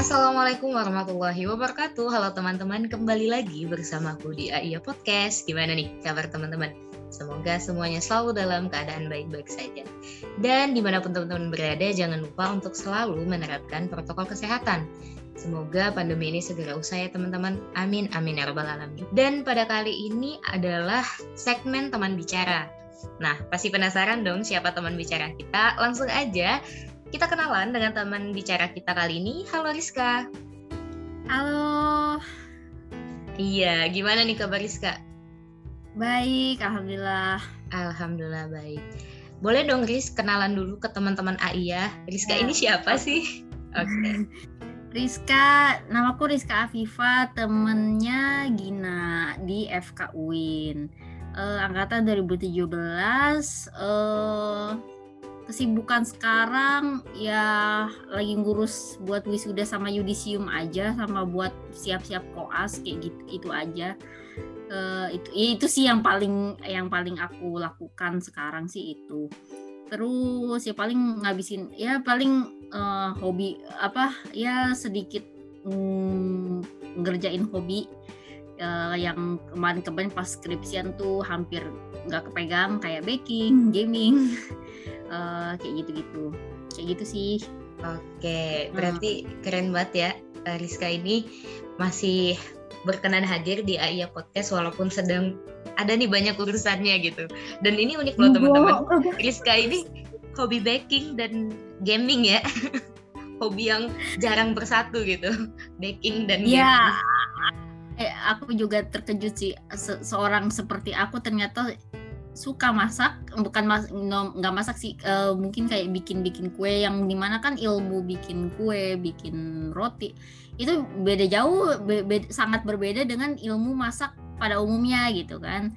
Assalamualaikum warahmatullahi wabarakatuh. Halo teman-teman, kembali lagi bersama aku di AIA Podcast. Gimana nih kabar teman-teman? Semoga semuanya selalu dalam keadaan baik-baik saja. Dan di mana pun teman-teman berada, jangan lupa untuk selalu menerapkan protokol kesehatan. Semoga pandemi ini segera usai ya teman-teman. Amin, amin ya rabbal alamin. Dan pada kali ini adalah segmen teman bicara. Nah, pasti penasaran dong siapa teman bicara kita? Langsung aja kita kenalan dengan teman bicara kita kali ini. Halo Rizka. Halo. Iya, gimana nih kabar Rizka? Baik, alhamdulillah. Alhamdulillah baik. Boleh dong Riz kenalan dulu ke teman-teman AI ya. Rizka ya. ini siapa sih? Oke. Okay. Rizka, namaku Rizka Afifa, temennya Gina di FK UIN. Uh, angkatan 2017, uh, kesibukan sekarang ya lagi ngurus buat wisuda sama yudisium aja sama buat siap-siap koas kayak gitu itu aja. Uh, itu ya itu sih yang paling yang paling aku lakukan sekarang sih itu. Terus ya paling ngabisin ya paling uh, hobi apa ya sedikit mm, ngerjain hobi uh, yang kemarin-kemarin pas skripsian tuh hampir nggak kepegang kayak baking, gaming, uh, kayak gitu-gitu. Kayak gitu sih. Oke berarti hmm. keren banget ya eh, Rizka ini masih berkenan hadir di AIA Podcast walaupun sedang ada nih banyak urusannya gitu. Dan ini unik loh teman-teman. Rizka ini hobi baking dan gaming ya. Hobi yang jarang bersatu gitu. Baking dan ya eh, aku juga terkejut sih. Se seorang seperti aku ternyata suka masak bukan mas nggak masak sih uh, mungkin kayak bikin bikin kue yang di mana kan ilmu bikin kue bikin roti itu beda jauh be, be, sangat berbeda dengan ilmu masak pada umumnya gitu kan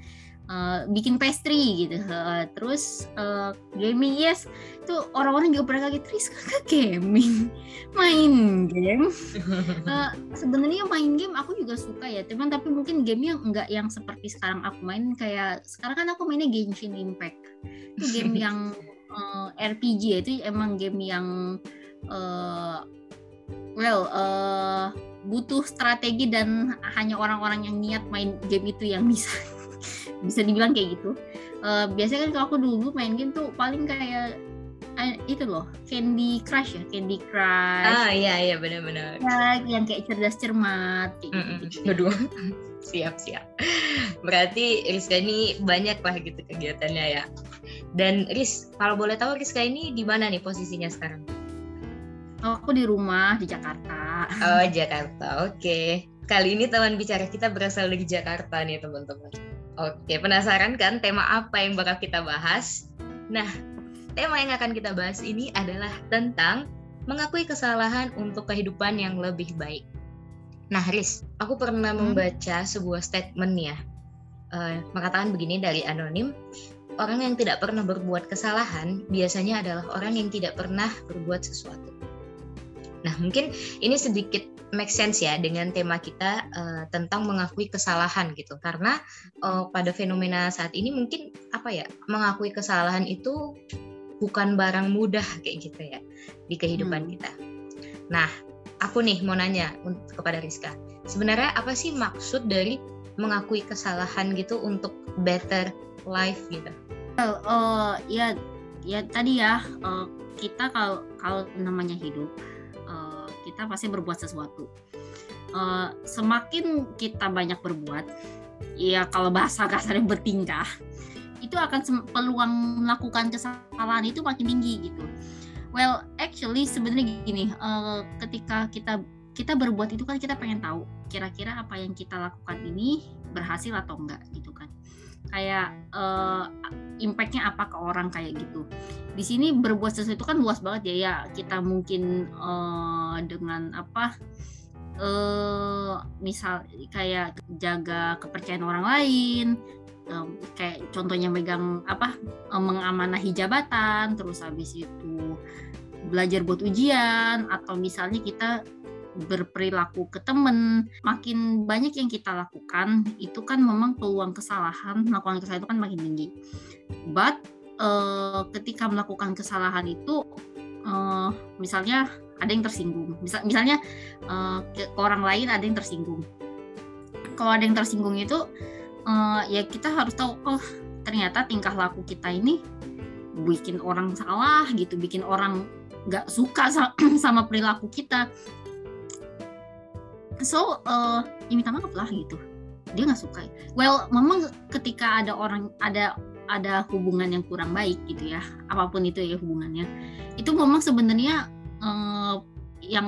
uh, bikin pastry gitu. Uh, terus uh, gaming yes. Itu orang-orang juga pernah kaget Tris kakak gaming? Main game? Uh, sebenarnya main game aku juga suka ya. Teman tapi mungkin game yang enggak yang seperti sekarang aku main kayak sekarang kan aku mainnya Genshin Impact. Itu game yang uh, RPG ya. Itu emang game yang uh, well uh, butuh strategi dan hanya orang-orang yang niat main game itu yang bisa bisa dibilang kayak gitu. Uh, biasanya kan kalau aku dulu main game tuh paling kayak uh, itu loh Candy Crush ya Candy Crush. Ah iya iya benar-benar. Ya, yang kayak cerdas cermat kayak mm -mm. gitu, siap siap. Berarti Rizka ini banyak lah gitu kegiatannya ya. Dan Riz kalau boleh tahu Rizka ini di mana nih posisinya sekarang? Oh, aku di rumah di Jakarta. Oh Jakarta oke. Okay. kali ini teman bicara kita berasal dari Jakarta nih teman-teman Oke, penasaran kan tema apa yang bakal kita bahas? Nah, tema yang akan kita bahas ini adalah tentang mengakui kesalahan untuk kehidupan yang lebih baik. Nah, Riz, aku pernah hmm. membaca sebuah statement ya, uh, mengatakan begini dari anonim, orang yang tidak pernah berbuat kesalahan biasanya adalah orang yang tidak pernah berbuat sesuatu. Nah, mungkin ini sedikit make sense ya dengan tema kita uh, tentang mengakui kesalahan gitu karena uh, pada fenomena saat ini mungkin apa ya mengakui kesalahan itu bukan barang mudah kayak gitu ya di kehidupan hmm. kita. Nah, aku nih mau nanya kepada Rizka, sebenarnya apa sih maksud dari mengakui kesalahan gitu untuk better life gitu? Oh, uh, ya ya tadi ya uh, kita kalau kalau namanya hidup kita pasti berbuat sesuatu. Uh, semakin kita banyak berbuat, ya kalau bahasa kasarnya bertingkah, itu akan peluang melakukan kesalahan itu makin tinggi gitu. Well, actually sebenarnya gini, uh, ketika kita kita berbuat itu kan kita pengen tahu kira-kira apa yang kita lakukan ini berhasil atau enggak gitu kan kayak uh, impactnya apa ke orang kayak gitu. Di sini berbuat sesuatu kan luas banget ya ya. Kita mungkin uh, dengan apa uh, misal kayak jaga kepercayaan orang lain um, kayak contohnya megang apa um, mengamanahi jabatan terus habis itu belajar buat ujian atau misalnya kita berperilaku ke temen makin banyak yang kita lakukan itu kan memang peluang kesalahan melakukan kesalahan itu kan makin tinggi. But uh, ketika melakukan kesalahan itu uh, misalnya ada yang tersinggung. Misal, misalnya uh, ke, ke orang lain ada yang tersinggung. Kalau ada yang tersinggung itu uh, ya kita harus tahu oh ternyata tingkah laku kita ini bikin orang salah gitu bikin orang nggak suka sama perilaku kita so uh, ya minta maaf lah gitu. Dia nggak suka. Well memang ketika ada orang ada ada hubungan yang kurang baik gitu ya apa pun itu ya hubungannya itu memang sebenarnya uh, yang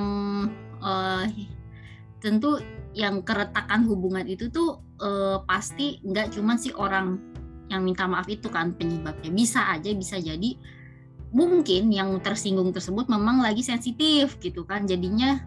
uh, tentu yang keretakan hubungan itu tuh uh, pasti nggak cuma si orang yang minta maaf itu kan penyebabnya. Bisa aja bisa jadi mungkin yang tersinggung tersebut memang lagi sensitif gitu kan. Jadinya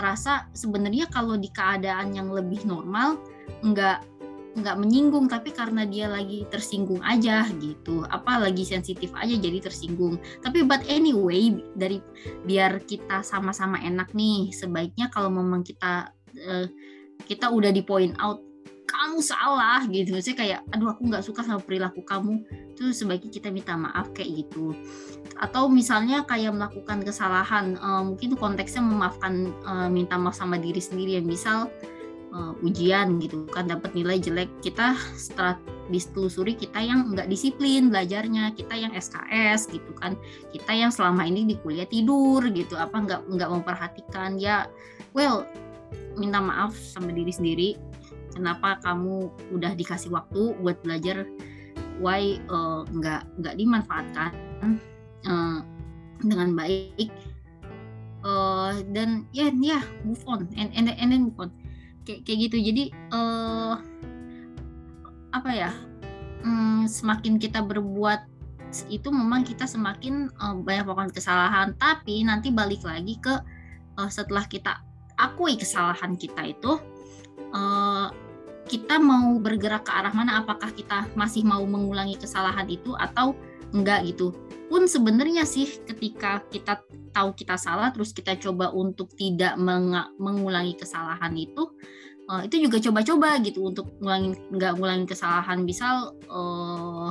ngerasa sebenarnya kalau di keadaan yang lebih normal nggak nggak menyinggung tapi karena dia lagi tersinggung aja gitu. Apa lagi sensitif aja jadi tersinggung. Tapi but anyway dari biar kita sama-sama enak nih sebaiknya kalau memang kita uh, kita udah di point out kamu salah gitu. Maksudnya kayak aduh aku nggak suka sama perilaku kamu. Itu sebaiknya kita minta maaf kayak gitu. Atau misalnya kayak melakukan kesalahan uh, mungkin konteksnya memaafkan uh, minta maaf sama diri sendiri yang misal uh, ujian gitu kan dapat nilai jelek kita setelah ditelusuri kita yang nggak disiplin belajarnya. Kita yang SKS gitu kan. Kita yang selama ini di kuliah tidur gitu. Apa nggak nggak memperhatikan. Ya well minta maaf sama diri sendiri kenapa kamu udah dikasih waktu buat belajar? Why uh, nggak dimanfaatkan uh, dengan baik? Uh, dan ya yeah, yeah, move on and and, and then move on. Kayak kayak gitu. Jadi uh, apa ya? Um, semakin kita berbuat itu memang kita semakin uh, banyak melakukan kesalahan. Tapi nanti balik lagi ke uh, setelah kita akui kesalahan kita itu kita mau bergerak ke arah mana? Apakah kita masih mau mengulangi kesalahan itu atau enggak gitu? Pun sebenarnya sih ketika kita tahu kita salah terus kita coba untuk tidak mengulangi kesalahan itu uh, itu juga coba-coba gitu untuk ngulangin nggak ngulangin kesalahan. Misal uh,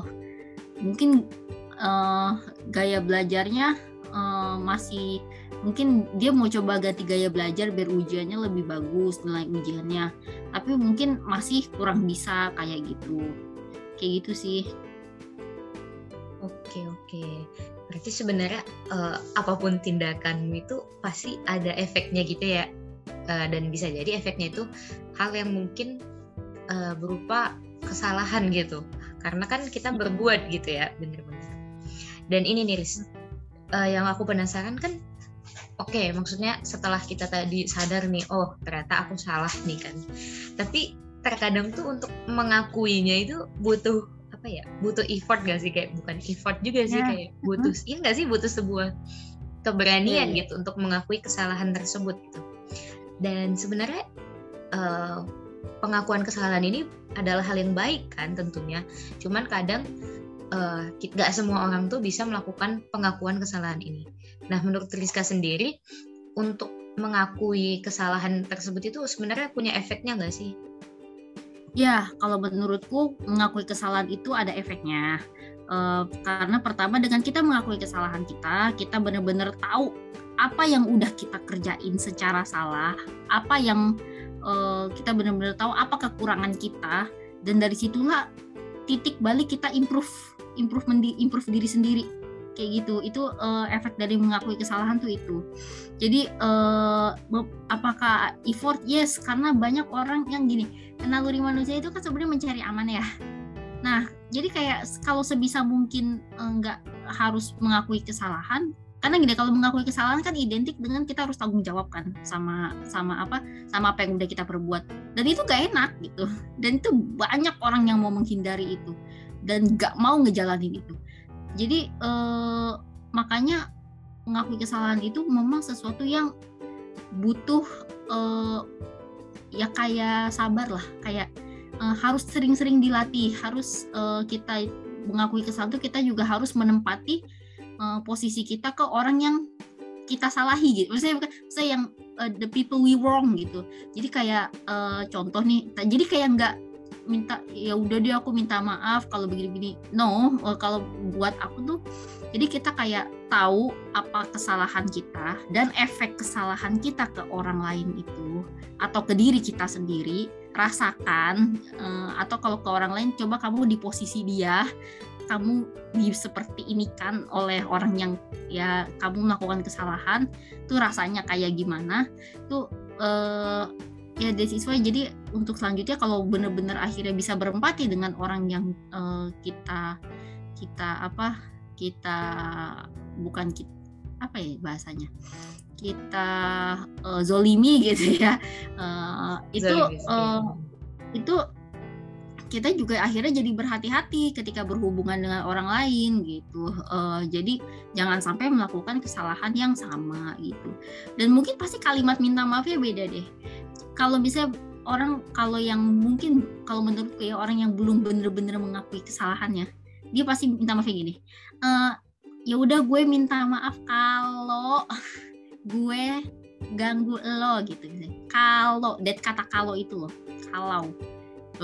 mungkin uh, gaya belajarnya uh, masih mungkin dia mau coba ganti gaya belajar biar ujiannya lebih bagus nilai ujiannya. Tapi mungkin masih kurang bisa kayak gitu. Kayak gitu sih. Oke oke. Berarti sebenarnya uh, apa pun tindakanmu itu pasti ada efeknya gitu ya. Uh, dan bisa jadi efeknya itu hal yang mungkin uh, berupa kesalahan gitu. Karena kan kita berbuat gitu ya bener-bener. Dan ini nih Riz uh, yang aku penasaran kan oke okay, maksudnya setelah kita tadi sadar nih oh ternyata aku salah nih kan tapi terkadang tuh untuk mengakuinya itu butuh apa ya butuh effort gak sih kayak bukan effort juga sih yeah. kayak butuh mm-hmm. iya gak sih butuh sebuah keberanian yeah, yeah. gitu untuk mengakui kesalahan tersebut gitu dan sebenarnya uh, pengakuan kesalahan ini adalah hal yang baik kan tentunya cuman kadang uh, gak semua orang tuh bisa melakukan pengakuan kesalahan ini Nah, menurut Rizka sendiri, untuk mengakui kesalahan tersebut itu sebenarnya punya efeknya nggak sih? Ya, kalau menurutku mengakui kesalahan itu ada efeknya. Uh, karena pertama dengan kita mengakui kesalahan kita, kita benar-benar tahu apa yang udah kita kerjain secara salah, apa yang uh, kita benar-benar tahu apa kekurangan kita, dan dari situlah titik balik kita improve, improve, improve diri sendiri. Kayak gitu. Itu uh, efek dari mengakui kesalahan tuh itu. Jadi uh, apakah effort? Yes karena banyak orang yang gini naluri manusia itu kan sebenarnya mencari aman ya. Nah jadi kayak kalau sebisa mungkin eh, nggak uh, harus mengakui kesalahan karena gini kalau mengakui kesalahan kan identik dengan kita harus tanggung jawab kan sama sama apa sama apa yang udah kita perbuat. Dan itu gak enak gitu. Dan itu banyak orang yang mau menghindari itu dan gak mau ngejalanin itu. Jadi eh, makanya mengakui kesalahan itu memang sesuatu yang butuh eh, ya kayak sabar lah kayak eh, harus sering-sering dilatih harus eh, kita mengakui kesalahan itu kita juga harus menempati eh, posisi kita ke orang yang kita salahi gitu. Maksudnya bukan saya yang uh, the people we wrong gitu. Jadi kayak uh, contoh nih jadi kayak nggak minta ya udah deh aku minta maaf kalau begini-begini no eh, kalau buat aku tuh Jadi kita kayak tahu apa kesalahan kita dan efek kesalahan kita ke orang lain itu atau ke diri kita sendiri rasakan uh, atau kalau ke orang lain coba kamu di posisi dia kamu di seperti ini kan oleh orang yang ya kamu melakukan kesalahan tuh rasanya kayak gimana? Tuh uh, ya is why jadi untuk selanjutnya kalau benar-benar akhirnya bisa berempati dengan orang yang uh, kita kita apa kita bukan kita apa ya bahasanya kita uh, zolimi gitu ya uh, itu uh, itu kita juga akhirnya jadi berhati-hati ketika berhubungan dengan orang lain gitu. Uh, jadi jangan sampai melakukan kesalahan yang sama gitu. Dan mungkin pasti kalimat minta maafnya beda deh. Kalau bisa orang kalau yang mungkin kalau menurutku ya orang yang belum bener-bener mengakui kesalahannya, dia pasti minta maafnya gini. Uh, ya udah gue minta maaf kalau gue ganggu lo gitu. Kalau, dat kata kalau itu loh, kalau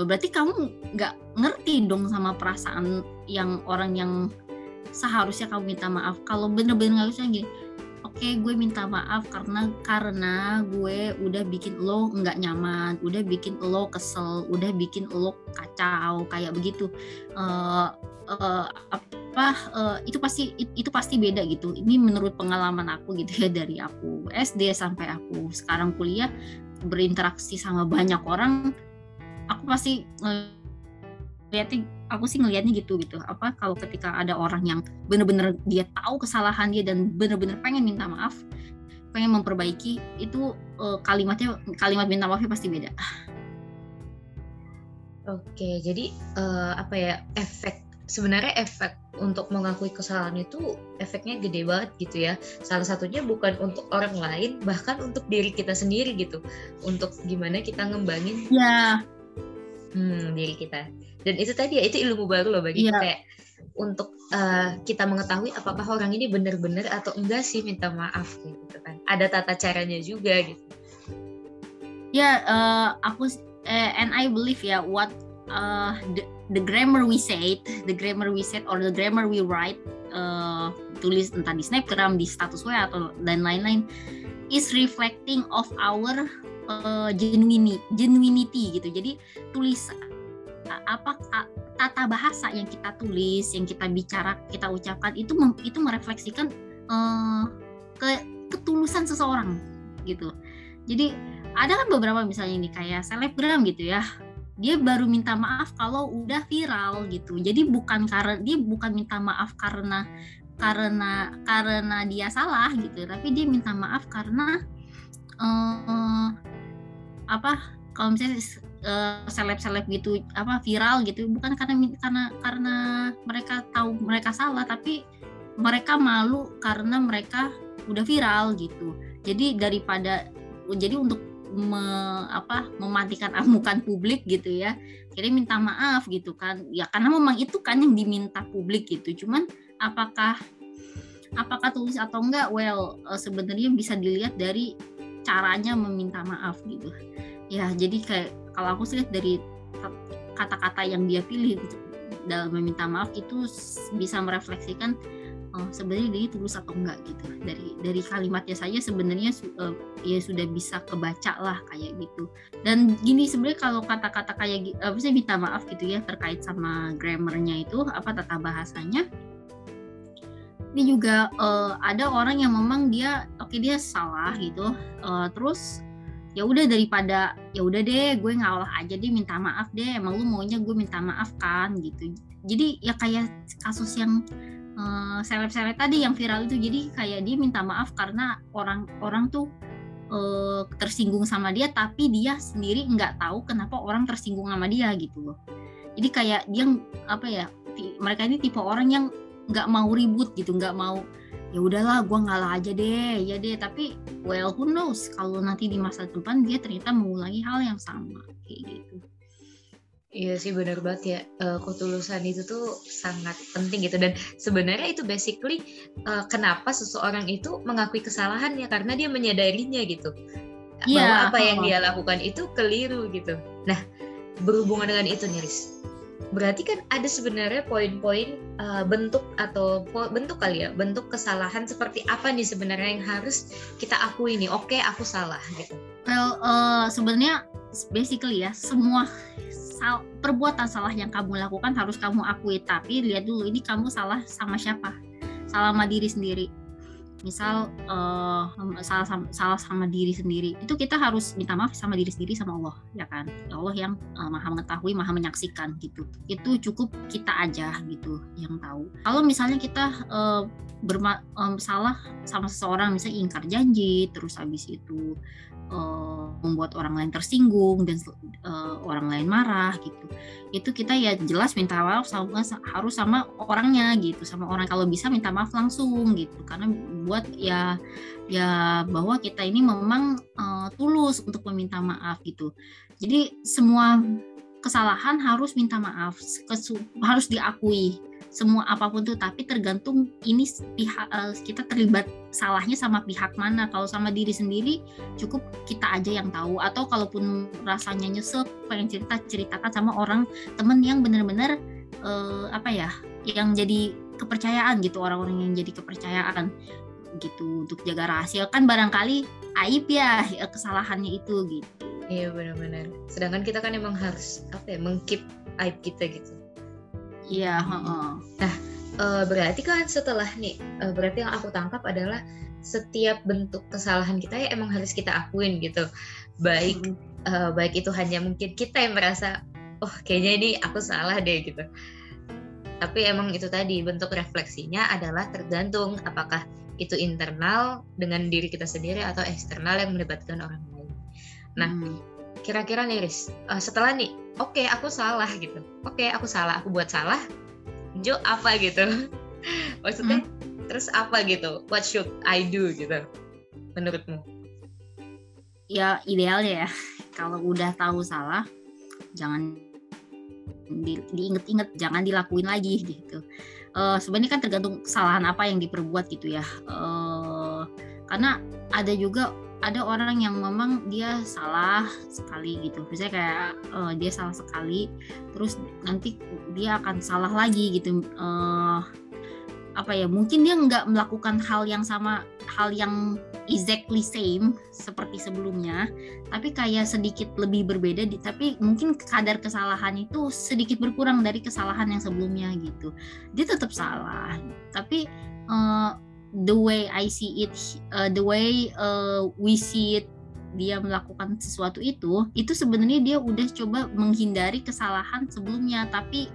berarti kamu nggak ngerti dong sama perasaan yang orang yang seharusnya kamu minta maaf kalau bener-bener nggak bisa gini okay, gue minta maaf karena karena gue udah bikin lo nggak nyaman udah bikin lo kesel udah bikin lo kacau kayak begitu. Uh, uh, apa uh, itu pasti itu pasti beda gitu. Ini menurut pengalaman aku gitu ya dari aku SD sampai aku sekarang kuliah berinteraksi sama banyak orang aku pasti ngeliatnya aku sih ngelihatnya gitu gitu apa kalau ketika ada orang yang bener-bener dia tahu kesalahan dia dan bener-bener pengen minta maaf pengen memperbaiki itu uh, kalimatnya kalimat minta maafnya pasti beda oke jadi uh, apa ya efek sebenarnya efek untuk mengakui kesalahan itu efeknya gede banget gitu ya. Salah satunya bukan untuk orang lain, bahkan untuk diri kita sendiri gitu. Untuk gimana kita ngembangin ya hmm, diri kita. Dan itu tadi ya itu ilmu baru loh bagi yeah. kayak untuk uh, kita mengetahui apakah orang ini benar-benar atau enggak sih minta maaf gitu kan. Ada tata caranya juga gitu. Ya yeah, uh, aku uh, and I believe ya what uh, the, the grammar we said the grammar we said or the grammar we write uh, tulis entah di snapgram di status wa atau dan lain-lain is reflecting of our uh, genuinity, genuinity gitu. Jadi tulis apa tata bahasa yang kita tulis, yang kita bicara, kita ucapkan itu itu merefleksikan uh, ke ketulusan seseorang gitu. Jadi ada kan beberapa misalnya ini kayak selebgram gitu ya. Dia baru minta maaf kalau udah viral gitu. Jadi bukan karena dia bukan minta maaf karena karena karena dia salah gitu, tapi dia minta maaf karena uh, apa kalau misalnya uh, seleb-seleb gitu apa viral gitu bukan karena karena karena mereka tahu mereka salah tapi mereka malu karena mereka udah viral gitu. Jadi daripada jadi untuk me, apa mematikan amukan publik gitu ya kira minta maaf gitu kan. Ya karena memang itu kan yang diminta publik gitu. Cuman apakah apakah tulus atau enggak? Well uh, sebenarnya bisa dilihat dari caranya meminta maaf gitu. Ya jadi kayak kalau aku sih dari kata-kata yang dia pilih dalam meminta maaf itu bisa merefleksikan oh, sebenarnya dia tulus atau enggak gitu. Dari dari kalimatnya saja sebenarnya uh, ya sudah bisa kebaca lah kayak gitu. Dan gini sebenarnya kalau kata-kata kayak uh, bisa minta maaf gitu ya terkait sama grammarnya itu apa tata bahasanya ini juga uh, ada orang yang memang dia oke okay, dia salah gitu. Uh, terus ya udah daripada ya udah deh gue ngalah aja deh minta maaf deh. Emang lu maunya gue minta maaf kan gitu. Jadi ya kayak kasus yang uh, seleb-seleb tadi yang viral itu. Jadi kayak dia minta maaf karena orang-orang tuh uh, tersinggung sama dia tapi dia sendiri nggak tahu kenapa orang tersinggung sama dia gitu loh. Jadi kayak dia apa ya mereka ini tipe orang yang nggak mau ribut gitu nggak mau ya udahlah gue ngalah aja deh. Ya deh tapi well who knows? Kalau nanti di masa depan dia ternyata mengulangi hal yang sama kayak gitu. Iya sih benar banget ya. Uh, ketulusan itu tuh sangat penting gitu. Dan sebenarnya itu basically uh, kenapa seseorang itu mengakui kesalahannya? Karena dia menyadarinya gitu. Yeah, bahwa apa yang dia lakukan itu keliru gitu. Nah berhubungan dengan itu nih Riz, berarti kan ada sebenarnya poin-poin uh, bentuk atau bentuk kali ya bentuk kesalahan seperti apa nih sebenarnya yang harus kita akui nih? Oke okay, aku salah gitu. Well uh, sebenarnya basically ya semua sal perbuatan salah yang kamu lakukan harus kamu akui. Tapi lihat dulu ini kamu salah sama siapa? Salah sama diri sendiri misal uh, salah sama, salah sama diri sendiri itu kita harus minta maaf sama diri sendiri sama Allah ya kan? Allah yang uh, maha mengetahui maha menyaksikan gitu. Itu cukup kita aja gitu yang tahu. Kalau misalnya kita uh, berma um, sama seseorang misalnya ingkar janji terus habis itu uh, membuat orang lain tersinggung dan uh, orang lain marah gitu. Itu kita ya jelas minta maaf sama harus sama orangnya gitu sama orang. Kalau bisa minta maaf langsung gitu karena buat ya ya bahwa kita ini memang uh, tulus untuk meminta maaf gitu. Jadi semua kesalahan harus minta maaf harus diakui semua apa pun tuh tapi tergantung ini pihak uh, kita terlibat salahnya sama pihak mana. Kalau sama diri sendiri cukup kita aja yang tahu. Atau kalaupun rasanya nyesek pengen cerita ceritakan sama orang temen yang benar-benar uh, apa ya yang jadi kepercayaan gitu orang-orang yang jadi kepercayaan gitu untuk jaga rahasia. Kan barangkali aib ya kesalahannya itu gitu iya benar-benar sedangkan kita kan emang harus apa ya mengkip aib kita gitu Iya. Uh-uh. Nah, uh, berarti kan setelah nih, uh, berarti yang aku tangkap adalah setiap bentuk kesalahan kita ya emang harus kita akuin gitu. Baik uh, baik itu hanya mungkin kita yang merasa, oh kayaknya ini aku salah deh gitu. Tapi emang itu tadi bentuk refleksinya adalah tergantung apakah itu internal dengan diri kita sendiri atau eksternal yang melibatkan orang lain. Nah, hmm. kira-kira nih Riz, uh, setelah nih oke okay, aku salah gitu. Oke okay, aku salah aku buat salah Jo apa gitu? Maksudnya hmm. terus apa gitu? What should I do gitu menurutmu? Ya idealnya ya. Kalau udah tahu salah jangan di, diinget-inget jangan dilakuin lagi gitu. Uh, sebenarnya kan tergantung kesalahan apa yang diperbuat gitu ya. Uh, karena ada juga ada orang yang memang dia salah sekali gitu. Misalnya kayak uh, dia salah sekali terus nanti dia akan salah lagi gitu. Uh, apa ya mungkin dia nggak melakukan hal yang sama hal yang exactly same seperti sebelumnya tapi kayak sedikit lebih berbeda tapi mungkin kadar kesalahan itu sedikit berkurang dari kesalahan yang sebelumnya gitu. Dia tetap salah tapi uh, the way I see it, uh, the way uh, we see it dia melakukan sesuatu itu, itu sebenarnya dia udah coba menghindari kesalahan sebelumnya. Tapi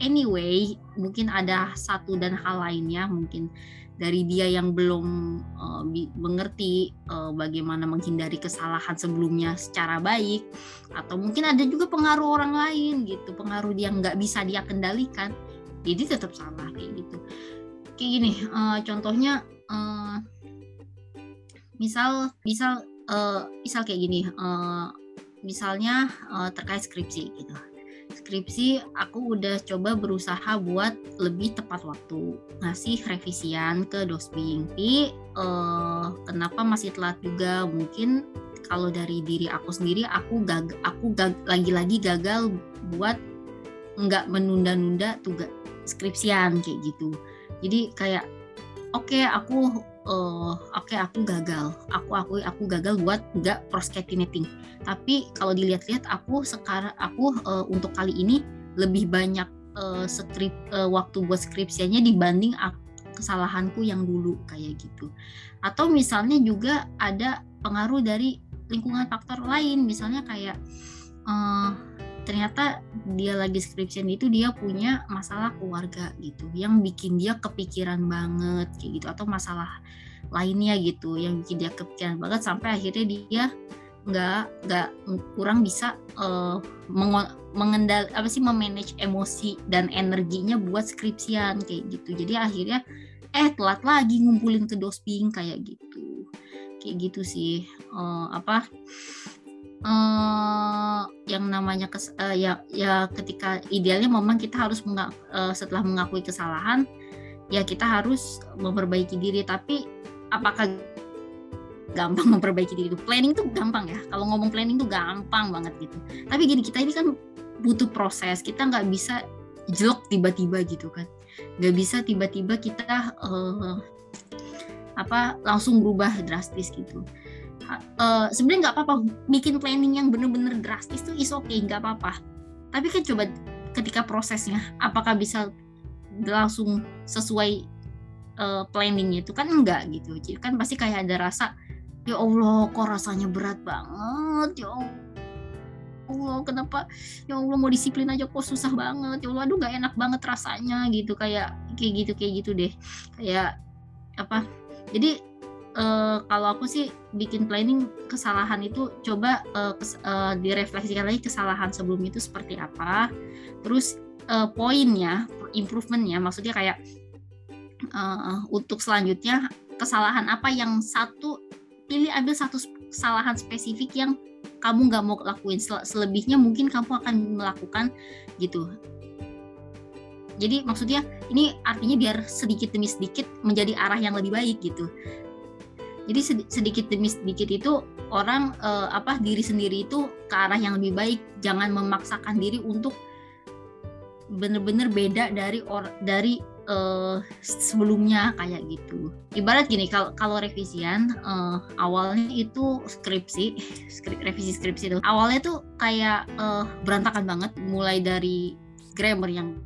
anyway, mungkin ada satu dan hal lainnya, mungkin dari dia yang belum uh, mengerti uh, bagaimana menghindari kesalahan sebelumnya secara baik, atau mungkin ada juga pengaruh orang lain gitu, pengaruh dia nggak bisa dia kendalikan, jadi tetap salah kayak gitu kayak gini uh, contohnya uh, misal misal uh, misal kayak gini uh, misalnya uh, terkait skripsi gitu. Skripsi aku udah coba berusaha buat lebih tepat waktu ngasih revisian ke dosbing tapi uh, kenapa masih telat juga mungkin kalau dari diri aku sendiri aku gag aku gag lagi-lagi gagal buat nggak menunda-nunda tugas skripsian kayak gitu jadi kayak oke okay, aku uh, oke okay, aku gagal. Aku aku aku gagal buat nggak procrastinating. Tapi kalau dilihat-lihat aku sekarang aku uh, untuk kali ini lebih banyak uh, skrip uh, waktu buat skripsianya dibanding aku, kesalahanku yang dulu kayak gitu. Atau misalnya juga ada pengaruh dari lingkungan faktor lain. Misalnya kayak uh, ternyata dia lagi skripsian itu dia punya masalah keluarga gitu yang bikin dia kepikiran banget kayak gitu atau masalah lainnya gitu yang bikin dia kepikiran banget sampai akhirnya dia nggak nggak kurang bisa uh, mengendal apa sih memanage emosi dan energinya buat skripsian kayak gitu. Jadi akhirnya eh telat lagi ngumpulin ke dosping kayak gitu. Kayak gitu sih uh, apa uh, yang namanya kes, uh, ya ya ketika idealnya memang kita harus menga, uh, setelah mengakui kesalahan ya kita harus memperbaiki diri. Tapi apakah gampang memperbaiki diri itu? Planning tuh gampang ya. Kalau ngomong planning tuh gampang banget gitu. Tapi gini kita ini kan butuh proses. Kita nggak bisa jelek tiba-tiba gitu kan. Nggak bisa tiba-tiba kita uh, apa langsung berubah drastis gitu uh, sebenarnya nggak apa-apa. Bikin planning yang bener-bener drastis tuh is okay nggak apa-apa. Tapi kan coba ketika prosesnya apakah bisa langsung sesuai uh, planningnya itu? Kan enggak gitu. Jadi kan pasti kayak ada rasa ya Allah kok rasanya berat banget? Ya Allah kenapa? Ya Allah mau disiplin aja kok susah banget? Ya Allah aduh gak enak banget rasanya gitu. Kayak kayak gitu kayak gitu deh. Kayak apa? Jadi uh, kalau aku sih bikin planning kesalahan itu coba uh, kes, uh, direfleksikan lagi kesalahan sebelum itu seperti apa. Terus uh, poinnya improvementnya maksudnya kayak uh, untuk selanjutnya kesalahan apa yang satu pilih ambil satu kesalahan spesifik yang kamu nggak mau lakuin. Selebihnya mungkin kamu akan melakukan gitu. Jadi maksudnya ini artinya biar sedikit demi sedikit menjadi arah yang lebih baik gitu jadi sedikit demi sedikit itu orang uh, apa diri sendiri itu ke arah yang lebih baik. Jangan memaksakan diri untuk bener-bener beda dari or dari uh, sebelumnya kayak gitu. Ibarat gini kalau kalau revisian uh, awalnya itu skripsi skrip, revisi skripsi itu awalnya tuh kayak uh, berantakan banget. Mulai dari grammar yang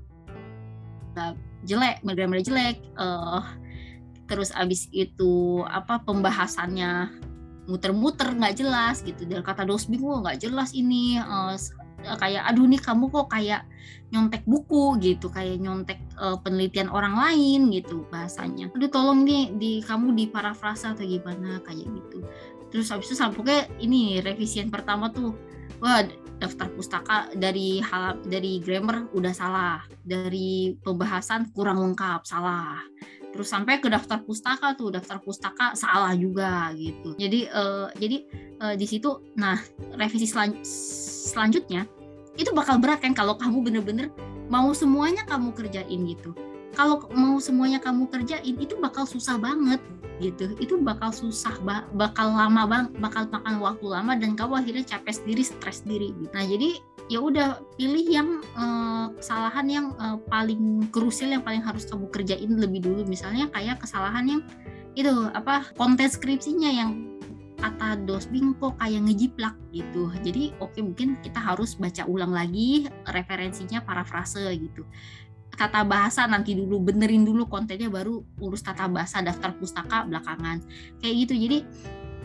jelek grammar jelek uh, terus abis itu apa pembahasannya muter-muter nggak jelas gitu. Dan kata dos bingung nggak jelas ini uh, kayak aduh nih kamu kok kayak nyontek buku gitu. Kayak nyontek uh, penelitian orang lain gitu bahasanya. Aduh tolong nih di kamu di parafrasa atau gimana kayak gitu. Terus habis itu sampai ini revisian pertama tuh wah daftar pustaka dari hal dari grammar udah salah. Dari pembahasan kurang lengkap salah terus sampai ke daftar pustaka tuh daftar pustaka salah juga gitu. Jadi uh, jadi uh, di situ nah revisi selan selanjutnya itu bakal berat kan kalau kamu bener-bener mau semuanya kamu kerjain gitu kalau mau semuanya kamu kerjain itu bakal susah banget gitu. Itu bakal susah bakal lama bang bakal makan waktu lama dan kamu akhirnya capek sendiri stres sendiri gitu. nah jadi ya udah pilih yang uh, kesalahan yang uh, paling krusial yang paling harus kamu kerjain lebih dulu. Misalnya kayak kesalahan yang itu apa konten skripsinya yang kata dos kok kayak ngejiplak gitu. Jadi oke okay, mungkin kita harus baca ulang lagi referensinya parafrase gitu tata bahasa nanti dulu benerin dulu kontennya baru urus tata bahasa daftar pustaka belakangan. Kayak gitu. Jadi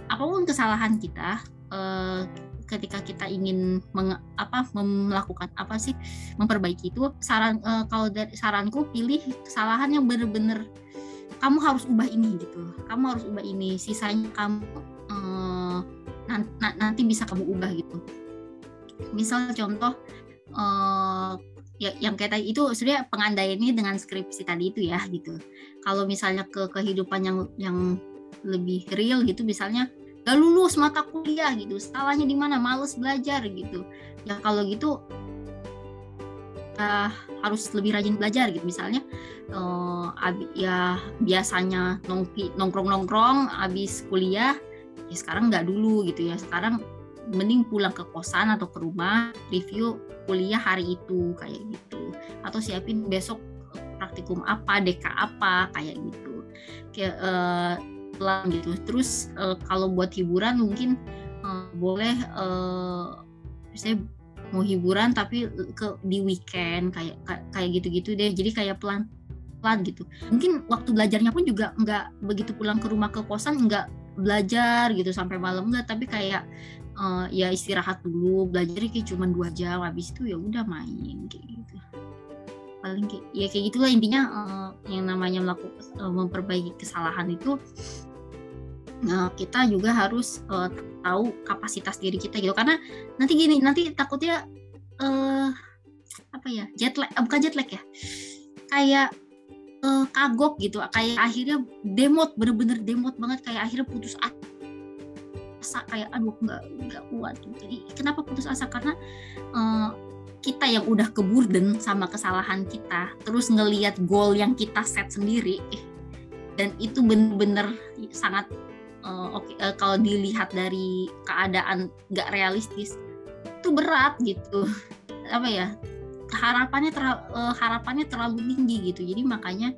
apa pun kesalahan kita eh, ketika kita ingin meng, apa melakukan apa sih memperbaiki itu saran uh, kalau dari saranku pilih kesalahan yang benar-benar kamu harus ubah ini gitu. Kamu harus ubah ini sisanya kamu uh, nanti bisa kamu ubah gitu. Misal contoh uh, ya yang kayak tadi itu sebenarnya ini dengan skripsi tadi itu ya gitu. Kalau misalnya ke kehidupan yang yang lebih real gitu misalnya gak lulus mata kuliah gitu. Salahnya di mana? Males belajar gitu. Ya kalau gitu uh, harus lebih rajin belajar gitu. Misalnya uh, ya biasanya nongkrong nongkrong abis kuliah ya sekarang nggak dulu gitu ya. Sekarang mending pulang ke kosan atau ke rumah review kuliah hari itu kayak gitu. Atau siapin besok praktikum apa DK apa kayak gitu. Kayak uh, pelan gitu. Terus uh, kalau buat hiburan mungkin uh, boleh uh, saya mau hiburan tapi ke di weekend kayak kayak gitu-gitu deh. Jadi kayak pelan pelan gitu. Mungkin waktu belajarnya pun juga nggak begitu pulang ke rumah ke kosan nggak belajar gitu sampai malam nggak. Tapi kayak uh, ya istirahat dulu belajar kayak cuma dua jam habis itu ya udah main kayak gitu. Paling kayak ya kayak gitulah intinya uh, yang namanya melakukan uh, memperbaiki kesalahan itu uh, kita juga harus uh, tahu kapasitas diri kita gitu. Karena nanti gini nanti takutnya uh, apa ya jet lag uh, bukan jet lag ya kayak kagok gitu. Kayak akhirnya demot bener-bener demot banget. Kayak akhirnya putus asa kayak aduh nggak nggak kuat gitu. jadi kenapa putus asa? Karena uh, kita yang udah ke burden sama kesalahan kita terus ngelihat goal yang kita set sendiri dan itu bener-bener sangat uh, oke okay, uh, eh, kalau dilihat dari keadaan nggak realistis itu berat gitu. Apa ya? Harapannya terlalu, uh, harapannya terlalu tinggi gitu. Jadi makanya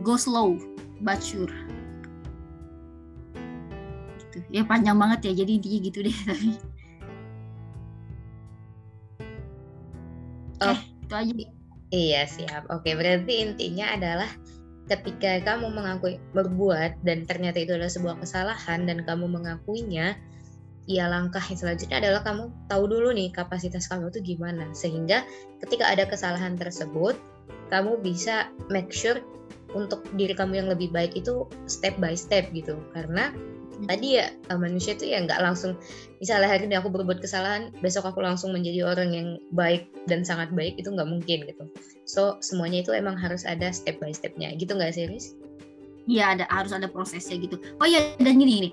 go slow but sure ya panjang banget ya jadi dia gitu deh tapi. Oh. Okay, itu aja iya siap. Oke berarti intinya adalah ketika kamu mengakui berbuat dan ternyata itu adalah sebuah kesalahan dan kamu mengakuinya ya langkah yang selanjutnya adalah kamu tahu dulu nih kapasitas kamu itu gimana. Sehingga ketika ada kesalahan tersebut kamu bisa make sure untuk diri kamu yang lebih baik itu step by step gitu. Karena. Tadi ya manusia itu ya nggak langsung misalnya hari ini aku berbuat kesalahan besok aku langsung menjadi orang yang baik dan sangat baik itu nggak mungkin gitu so semuanya itu emang harus ada step by stepnya gitu nggak sih Riz? Iya ada harus ada prosesnya gitu. Oh ya dan gini nih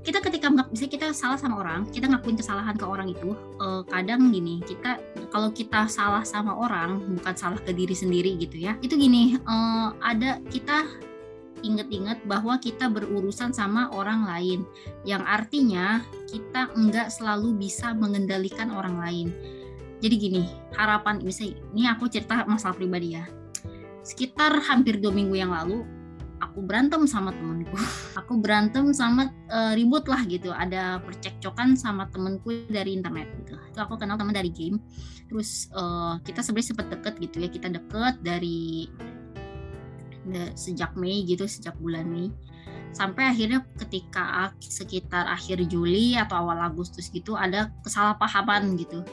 kita ketika misalnya kita salah sama orang kita ngakuin kesalahan ke orang itu uh, kadang gini kita kalau kita salah sama orang bukan salah ke diri sendiri gitu ya itu gini uh, ada kita inget-inget bahwa kita berurusan sama orang lain. Yang artinya kita enggak selalu bisa mengendalikan orang lain. Jadi gini harapan misalnya ini aku cerita masalah pribadi ya. Sekitar hampir dua minggu yang lalu aku berantem sama temenku aku berantem sama uh, ribut lah gitu. Ada percekcokan sama temenku dari internet gitu. Itu aku kenal teman dari game. Terus uh, kita sebenarnya sempat deket gitu ya. Kita deket dari sejak Mei gitu sejak bulan Mei. Sampai akhirnya ketika sekitar akhir Juli atau awal Agustus gitu ada kesalahpahaman gitu.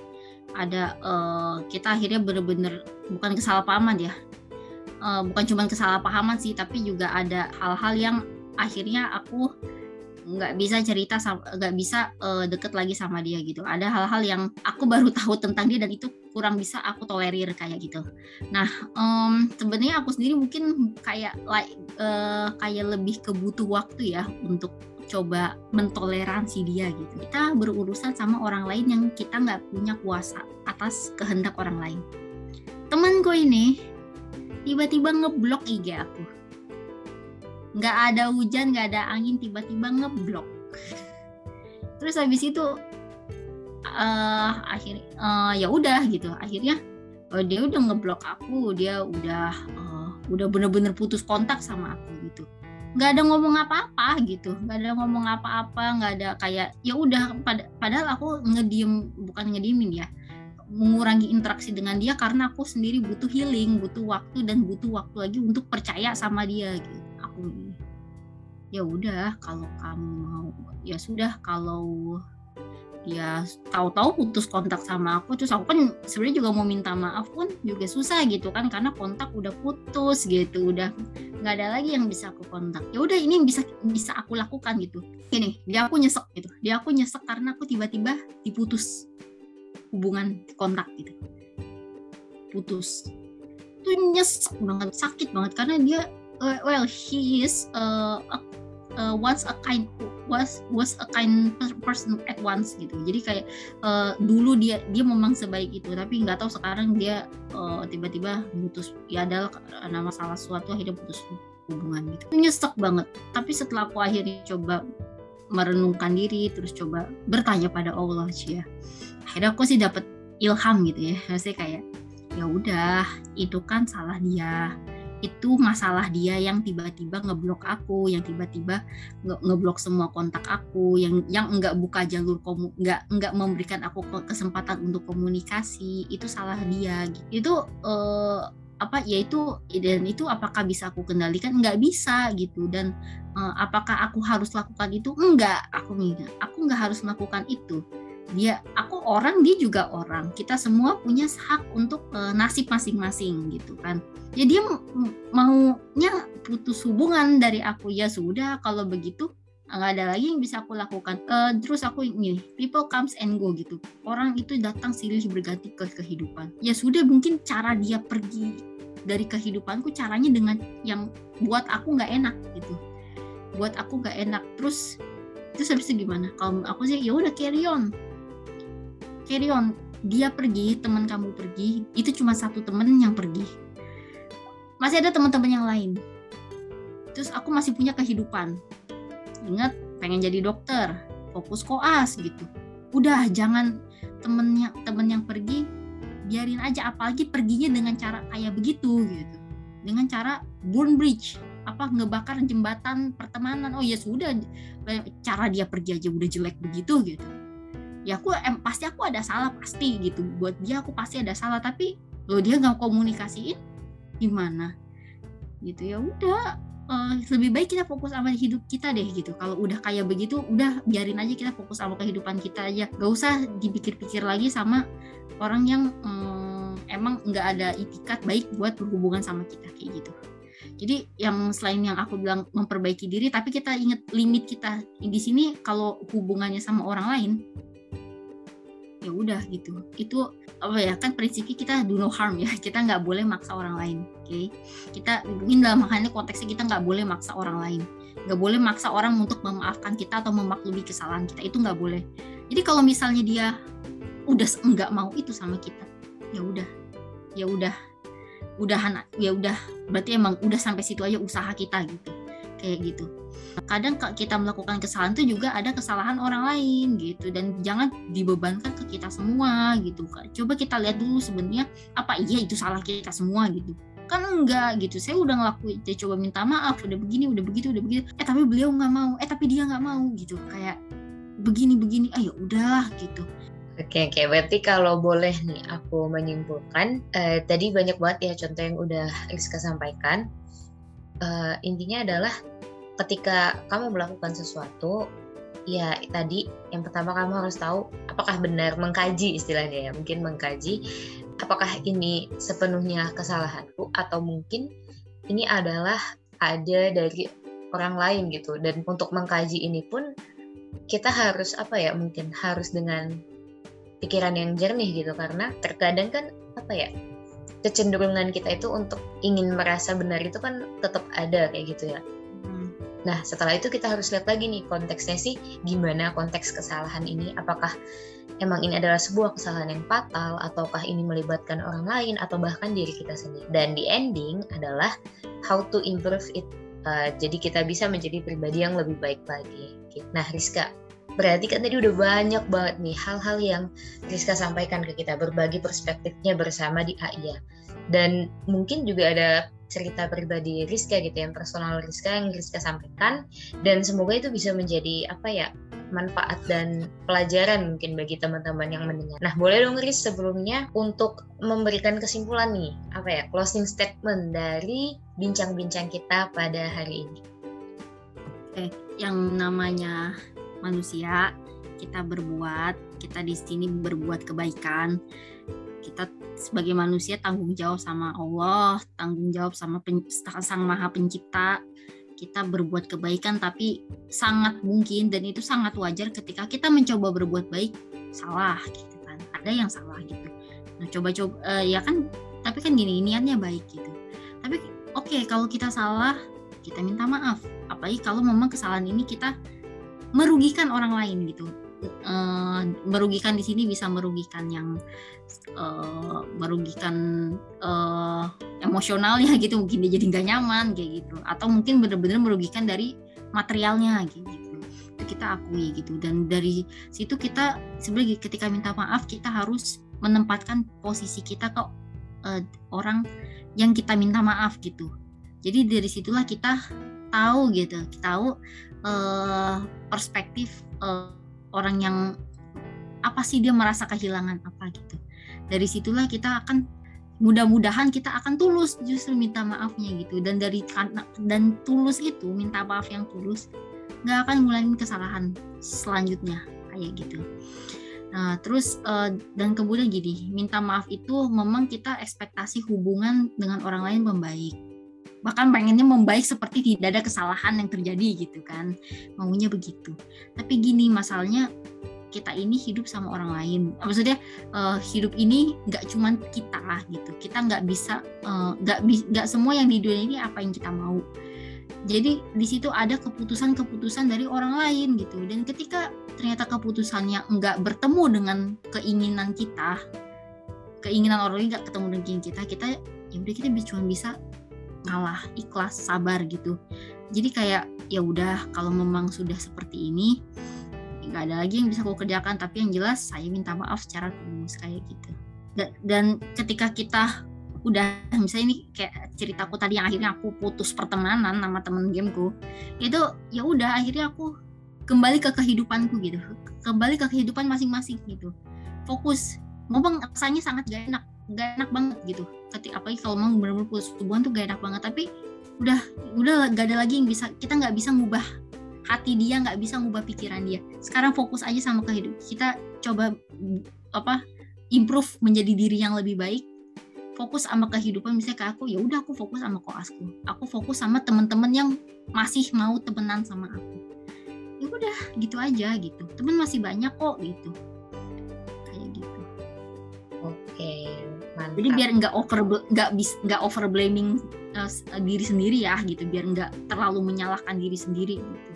Ada uh, kita akhirnya bener-bener bukan kesalahpahaman ya. Uh, bukan cuma kesalahpahaman sih tapi juga ada hal-hal yang akhirnya aku nggak bisa cerita nggak bisa uh, deket lagi sama dia gitu. Ada hal-hal yang aku baru tahu tentang dia dan itu kurang bisa aku tolerir kayak gitu. Nah um, sebenarnya aku sendiri mungkin kayak like, uh, kayak lebih kebutuh waktu ya untuk coba mentoleransi dia gitu. Kita berurusan sama orang lain yang kita nggak punya kuasa atas kehendak orang lain. Temanku ini tiba-tiba ngeblok IG aku. Nggak ada hujan nggak ada angin tiba-tiba ngeblok. Terus habis itu uh, akhir uh, ya udah gitu akhirnya uh, dia udah ngeblok aku dia udah uh, udah bener-bener putus kontak sama aku gitu nggak ada ngomong apa-apa gitu nggak ada ngomong apa-apa nggak ada kayak ya udah pad padahal aku ngediem bukan ngediemin ya mengurangi interaksi dengan dia karena aku sendiri butuh healing, butuh waktu dan butuh waktu lagi untuk percaya sama dia gitu. Aku ya udah kalau kamu mau ya sudah kalau dia tahu-tahu putus kontak sama aku terus aku kan sebenarnya juga mau minta maaf pun juga susah gitu kan karena kontak udah putus gitu udah nggak ada lagi yang bisa aku kontak. Ya udah ini bisa bisa aku lakukan gitu. Ini dia aku nyesek gitu. Dia aku nyesek karena aku tiba-tiba diputus hubungan kontak gitu. Putus. Itu nyesek banget sakit banget karena dia uh, well he is uh, a, uh, a kind was was a kind person at once gitu. Jadi kayak uh, dulu dia dia memang sebaik itu tapi nggak tahu sekarang dia uh, tiba-tiba putus. Ya adalah nama salah suatu akhirnya putus hubungan gitu. Nyesek banget. Tapi setelah aku akhirnya coba merenungkan diri terus coba bertanya pada Allah sih ya. Akhirnya aku sih dapat ilham gitu ya. Maksudnya kayak ya udah itu kan salah dia itu masalah dia yang tiba-tiba ngeblok aku, yang tiba-tiba nge ngeblok semua kontak aku, yang yang enggak buka jalur komu, enggak enggak memberikan aku kesempatan untuk komunikasi, itu salah dia. Gitu. Itu uh, apa ya itu dan itu apakah bisa aku kendalikan nggak bisa gitu dan uh, apakah aku harus lakukan itu enggak aku enggak aku nggak harus melakukan itu dia aku orang dia juga orang. Kita semua punya hak untuk uh, nasib masing-masing gitu kan. Ya dia maunya putus hubungan dari aku. Ya sudah kalau begitu nggak ada lagi yang bisa aku lakukan. Uh, terus aku ini people comes and go gitu. Orang itu datang silih berganti ke kehidupan. Ya sudah mungkin cara dia pergi dari kehidupanku caranya dengan yang buat aku nggak enak gitu. Buat aku nggak enak. Terus terus habis itu gimana? Kalau aku sih ya udah carry on carry on. Dia pergi teman kamu pergi itu cuma satu temen yang pergi. Masih ada teman-teman yang lain. Terus aku masih punya kehidupan. Ingat pengen jadi dokter fokus koas gitu. Udah jangan temennya temen yang pergi biarin aja. Apalagi perginya dengan cara kayak begitu gitu. Dengan cara burn bridge. Apa ngebakar jembatan pertemanan. Oh ya sudah cara dia pergi aja udah jelek begitu gitu ya aku em, pasti aku ada salah pasti gitu. Buat dia aku pasti ada salah. Tapi lo dia nggak komunikasiin gimana? Gitu ya udah uh, lebih baik kita fokus sama hidup kita deh gitu. Kalau udah kayak begitu udah biarin aja kita fokus sama kehidupan kita aja. Gak usah dipikir-pikir lagi sama orang yang um, emang nggak ada itikat baik buat berhubungan sama kita kayak gitu. Jadi yang selain yang aku bilang memperbaiki diri, tapi kita ingat limit kita. Di sini kalau hubungannya sama orang lain, ya udah gitu. Itu apa ya kan prinsipnya kita do no harm ya. Kita nggak boleh maksa orang lain. Oke, okay? kita ini dalam makanya konteksnya kita nggak boleh maksa orang lain. Nggak boleh maksa orang untuk memaafkan kita atau memaklumi kesalahan kita. Itu nggak boleh. Jadi kalau misalnya dia udah nggak mau itu sama kita, ya udah, ya udah udahan ya udah berarti emang udah sampai situ aja usaha kita gitu kayak gitu. Kadang kita melakukan kesalahan itu juga ada kesalahan orang lain gitu. Dan jangan dibebankan ke kita semua gitu coba kita lihat dulu sebenarnya apa iya itu salah kita semua gitu. Kan enggak gitu. Saya udah ngelakuin dia coba minta maaf udah begini udah begitu udah begitu. Eh tapi beliau nggak mau. Eh tapi dia nggak mau gitu. Kayak begini begini. Ayo ah, udahlah gitu. Oke, oke. Berarti kalau boleh nih aku menyimpulkan, eh, tadi banyak banget ya contoh yang udah Rizka sampaikan. Eh, intinya adalah ketika kamu melakukan sesuatu, ya tadi yang pertama kamu harus tahu apakah benar mengkaji istilahnya ya, mungkin mengkaji apakah ini sepenuhnya kesalahanku atau mungkin ini adalah ada dari orang lain gitu. Dan untuk mengkaji ini pun kita harus apa ya, mungkin harus dengan pikiran yang jernih gitu karena terkadang kan apa ya kecenderungan kita itu untuk ingin merasa benar itu kan tetap ada kayak gitu ya. Hmm. Nah setelah itu kita harus lihat lagi nih konteksnya sih gimana konteks kesalahan ini apakah emang ini adalah sebuah kesalahan yang fatal ataukah ini melibatkan orang lain atau bahkan diri kita sendiri. Dan di ending adalah how to improve it. Uh, jadi kita bisa menjadi pribadi yang lebih baik lagi. Nah Rizka, Berarti kan tadi udah banyak banget nih hal-hal yang Rizka sampaikan ke kita, berbagi perspektifnya bersama di AIA. Dan mungkin juga ada cerita pribadi Rizka gitu yang personal Rizka yang Rizka sampaikan dan semoga itu bisa menjadi apa ya manfaat dan pelajaran mungkin bagi teman-teman yang mendengar. Nah, boleh dong Riz sebelumnya untuk memberikan kesimpulan nih, apa ya, closing statement dari bincang-bincang kita pada hari ini. Oke, yang namanya manusia kita berbuat kita di sini berbuat kebaikan. Kita sebagai manusia tanggung jawab sama Allah tanggung jawab sama pen, sang maha pencipta. Kita berbuat kebaikan tapi sangat mungkin dan itu sangat wajar ketika kita mencoba berbuat baik salah gitu kan. Ada yang salah gitu. Nah coba-coba uh, ya kan tapi kan gini niatnya baik gitu. Tapi oke okay, kalau kita salah kita minta maaf. Apalagi kalau memang kesalahan ini kita merugikan orang lain gitu. Uh, merugikan di sini bisa merugikan yang uh, merugikan uh, emosional ya gitu. Mungkin dia jadi nggak nyaman kayak gitu. Atau mungkin benar-benar merugikan dari materialnya gitu. Itu kita akui gitu. Dan dari situ kita sebenarnya ketika minta maaf kita harus menempatkan posisi kita ke uh, orang yang kita minta maaf gitu. Jadi dari situlah kita tahu gitu. Tahu uh, perspektif uh, orang yang apa sih dia merasa kehilangan apa gitu. Dari situlah kita akan mudah-mudahan kita akan tulus justru minta maafnya gitu. Dan dari dan tulus itu minta maaf yang tulus nggak akan ngulangin kesalahan selanjutnya kayak gitu. Nah terus uh, dan kemudian gini minta maaf itu memang kita ekspektasi hubungan dengan orang lain membaik bahkan pengennya membaik seperti tidak ada kesalahan yang terjadi gitu kan. Maunya begitu. Tapi gini masalahnya kita ini hidup sama orang lain. Maksudnya uh, hidup ini nggak cuman kita lah gitu. Kita nggak bisa eh, nggak uh, nggak semua yang di dunia ini apa yang kita mau. Jadi di situ ada keputusan-keputusan dari orang lain gitu. Dan ketika ternyata keputusannya nggak bertemu dengan keinginan kita keinginan orang lain nggak ketemu dengan kita kita ya udah kita cuma bisa ngalah ikhlas sabar gitu. Jadi kayak ya udah kalau memang sudah seperti ini nggak ada lagi yang bisa aku kerjakan. Tapi yang jelas saya minta maaf secara tulus kayak gitu. Dan, ketika kita udah misalnya ini kayak ceritaku tadi yang akhirnya aku putus pertemanan sama temen gameku itu ya udah akhirnya aku kembali ke kehidupanku gitu. Kembali ke kehidupan masing-masing gitu. Fokus. Ngomong rasanya sangat gak enak gak enak banget gitu ketika apalagi kalau mau benar-benar putus hubungan tuh gak enak banget. Tapi udah udah gak ada lagi yang bisa kita nggak bisa ngubah hati dia nggak bisa ngubah pikiran dia. Sekarang fokus aja sama kehidupan kita coba apa improve menjadi diri yang lebih baik. Fokus sama kehidupan misalnya ke aku ya udah aku fokus sama koasku. Aku fokus sama teman-teman yang masih mau temenan sama aku. Ya udah gitu aja gitu. Teman masih banyak kok gitu. Kayak gitu. Oke. mantap jadi biar nggak over nggak bis nggak over blaming uh, diri sendiri ya gitu biar nggak terlalu menyalahkan diri sendiri gitu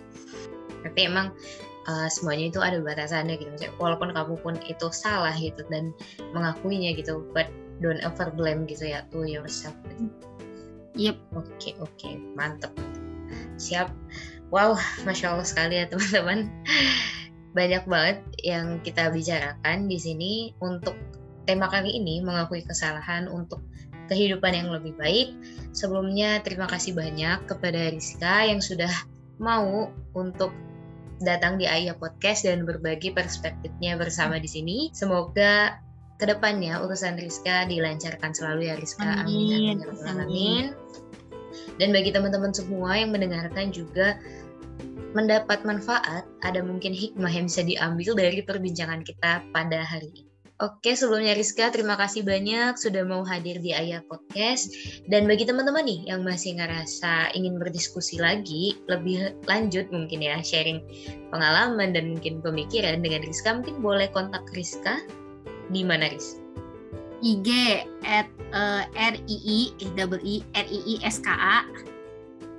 tapi emang uh, semuanya itu ada batasannya gitu maksudnya walaupun kamu pun itu salah gitu dan mengakuinya gitu but don't ever blame gitu ya to yourself Yep. Oke okay, oke okay. mantep siap. Wow masya Allah sekali ya teman-teman. Banyak banget yang kita bicarakan di sini untuk tema kali ini mengakui kesalahan untuk kehidupan yang lebih baik. Sebelumnya terima kasih banyak kepada Rizka yang sudah mau untuk datang di Ayah Podcast dan berbagi perspektifnya bersama di sini. Semoga ke depannya urusan Rizka dilancarkan selalu ya Rizka amin amin amin, amin. amin. dan bagi teman-teman semua yang mendengarkan juga mendapat manfaat ada mungkin hikmah yang bisa diambil dari perbincangan kita pada hari ini Oke, sebelumnya Rizka, terima kasih banyak sudah mau hadir di Ayah Podcast. Dan bagi teman-teman nih yang masih ngerasa ingin berdiskusi lagi, lebih lanjut mungkin ya, sharing pengalaman dan mungkin pemikiran dengan Rizka, mungkin boleh kontak Rizka di mana Riz? IG at uh, R I I R I S K A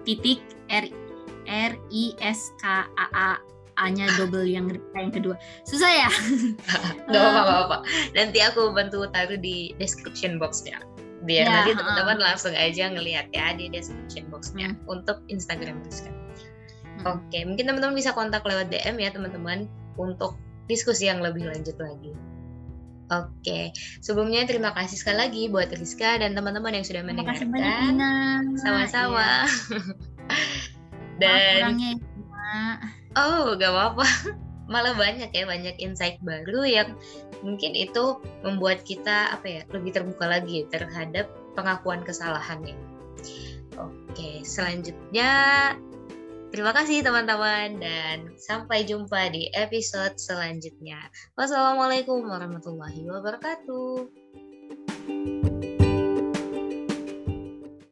titik R R I S K A A A-nya double yang yang kedua. Susah ya? Gak apa-apa. Nanti aku bantu taruh di description box-nya. Biar ya, nanti teman-teman uh. langsung aja ngelihat ya di description box-nya hmm. untuk Instagram Rizka. Hmm. Oke, mungkin teman-teman bisa kontak lewat DM ya teman-teman untuk diskusi yang lebih lanjut lagi. Oke, sebelumnya terima kasih sekali lagi buat Rizka dan teman-teman yang sudah mendengarkan. Terima kasih banyak, Sama-sama. Iya. dan ya, Oh, gak apa-apa. Malah banyak ya, banyak insight baru yang mungkin itu membuat kita apa ya lebih terbuka lagi terhadap pengakuan kesalahannya. Oke, selanjutnya Terima kasih teman-teman dan sampai jumpa di episode selanjutnya. Wassalamualaikum warahmatullahi wabarakatuh.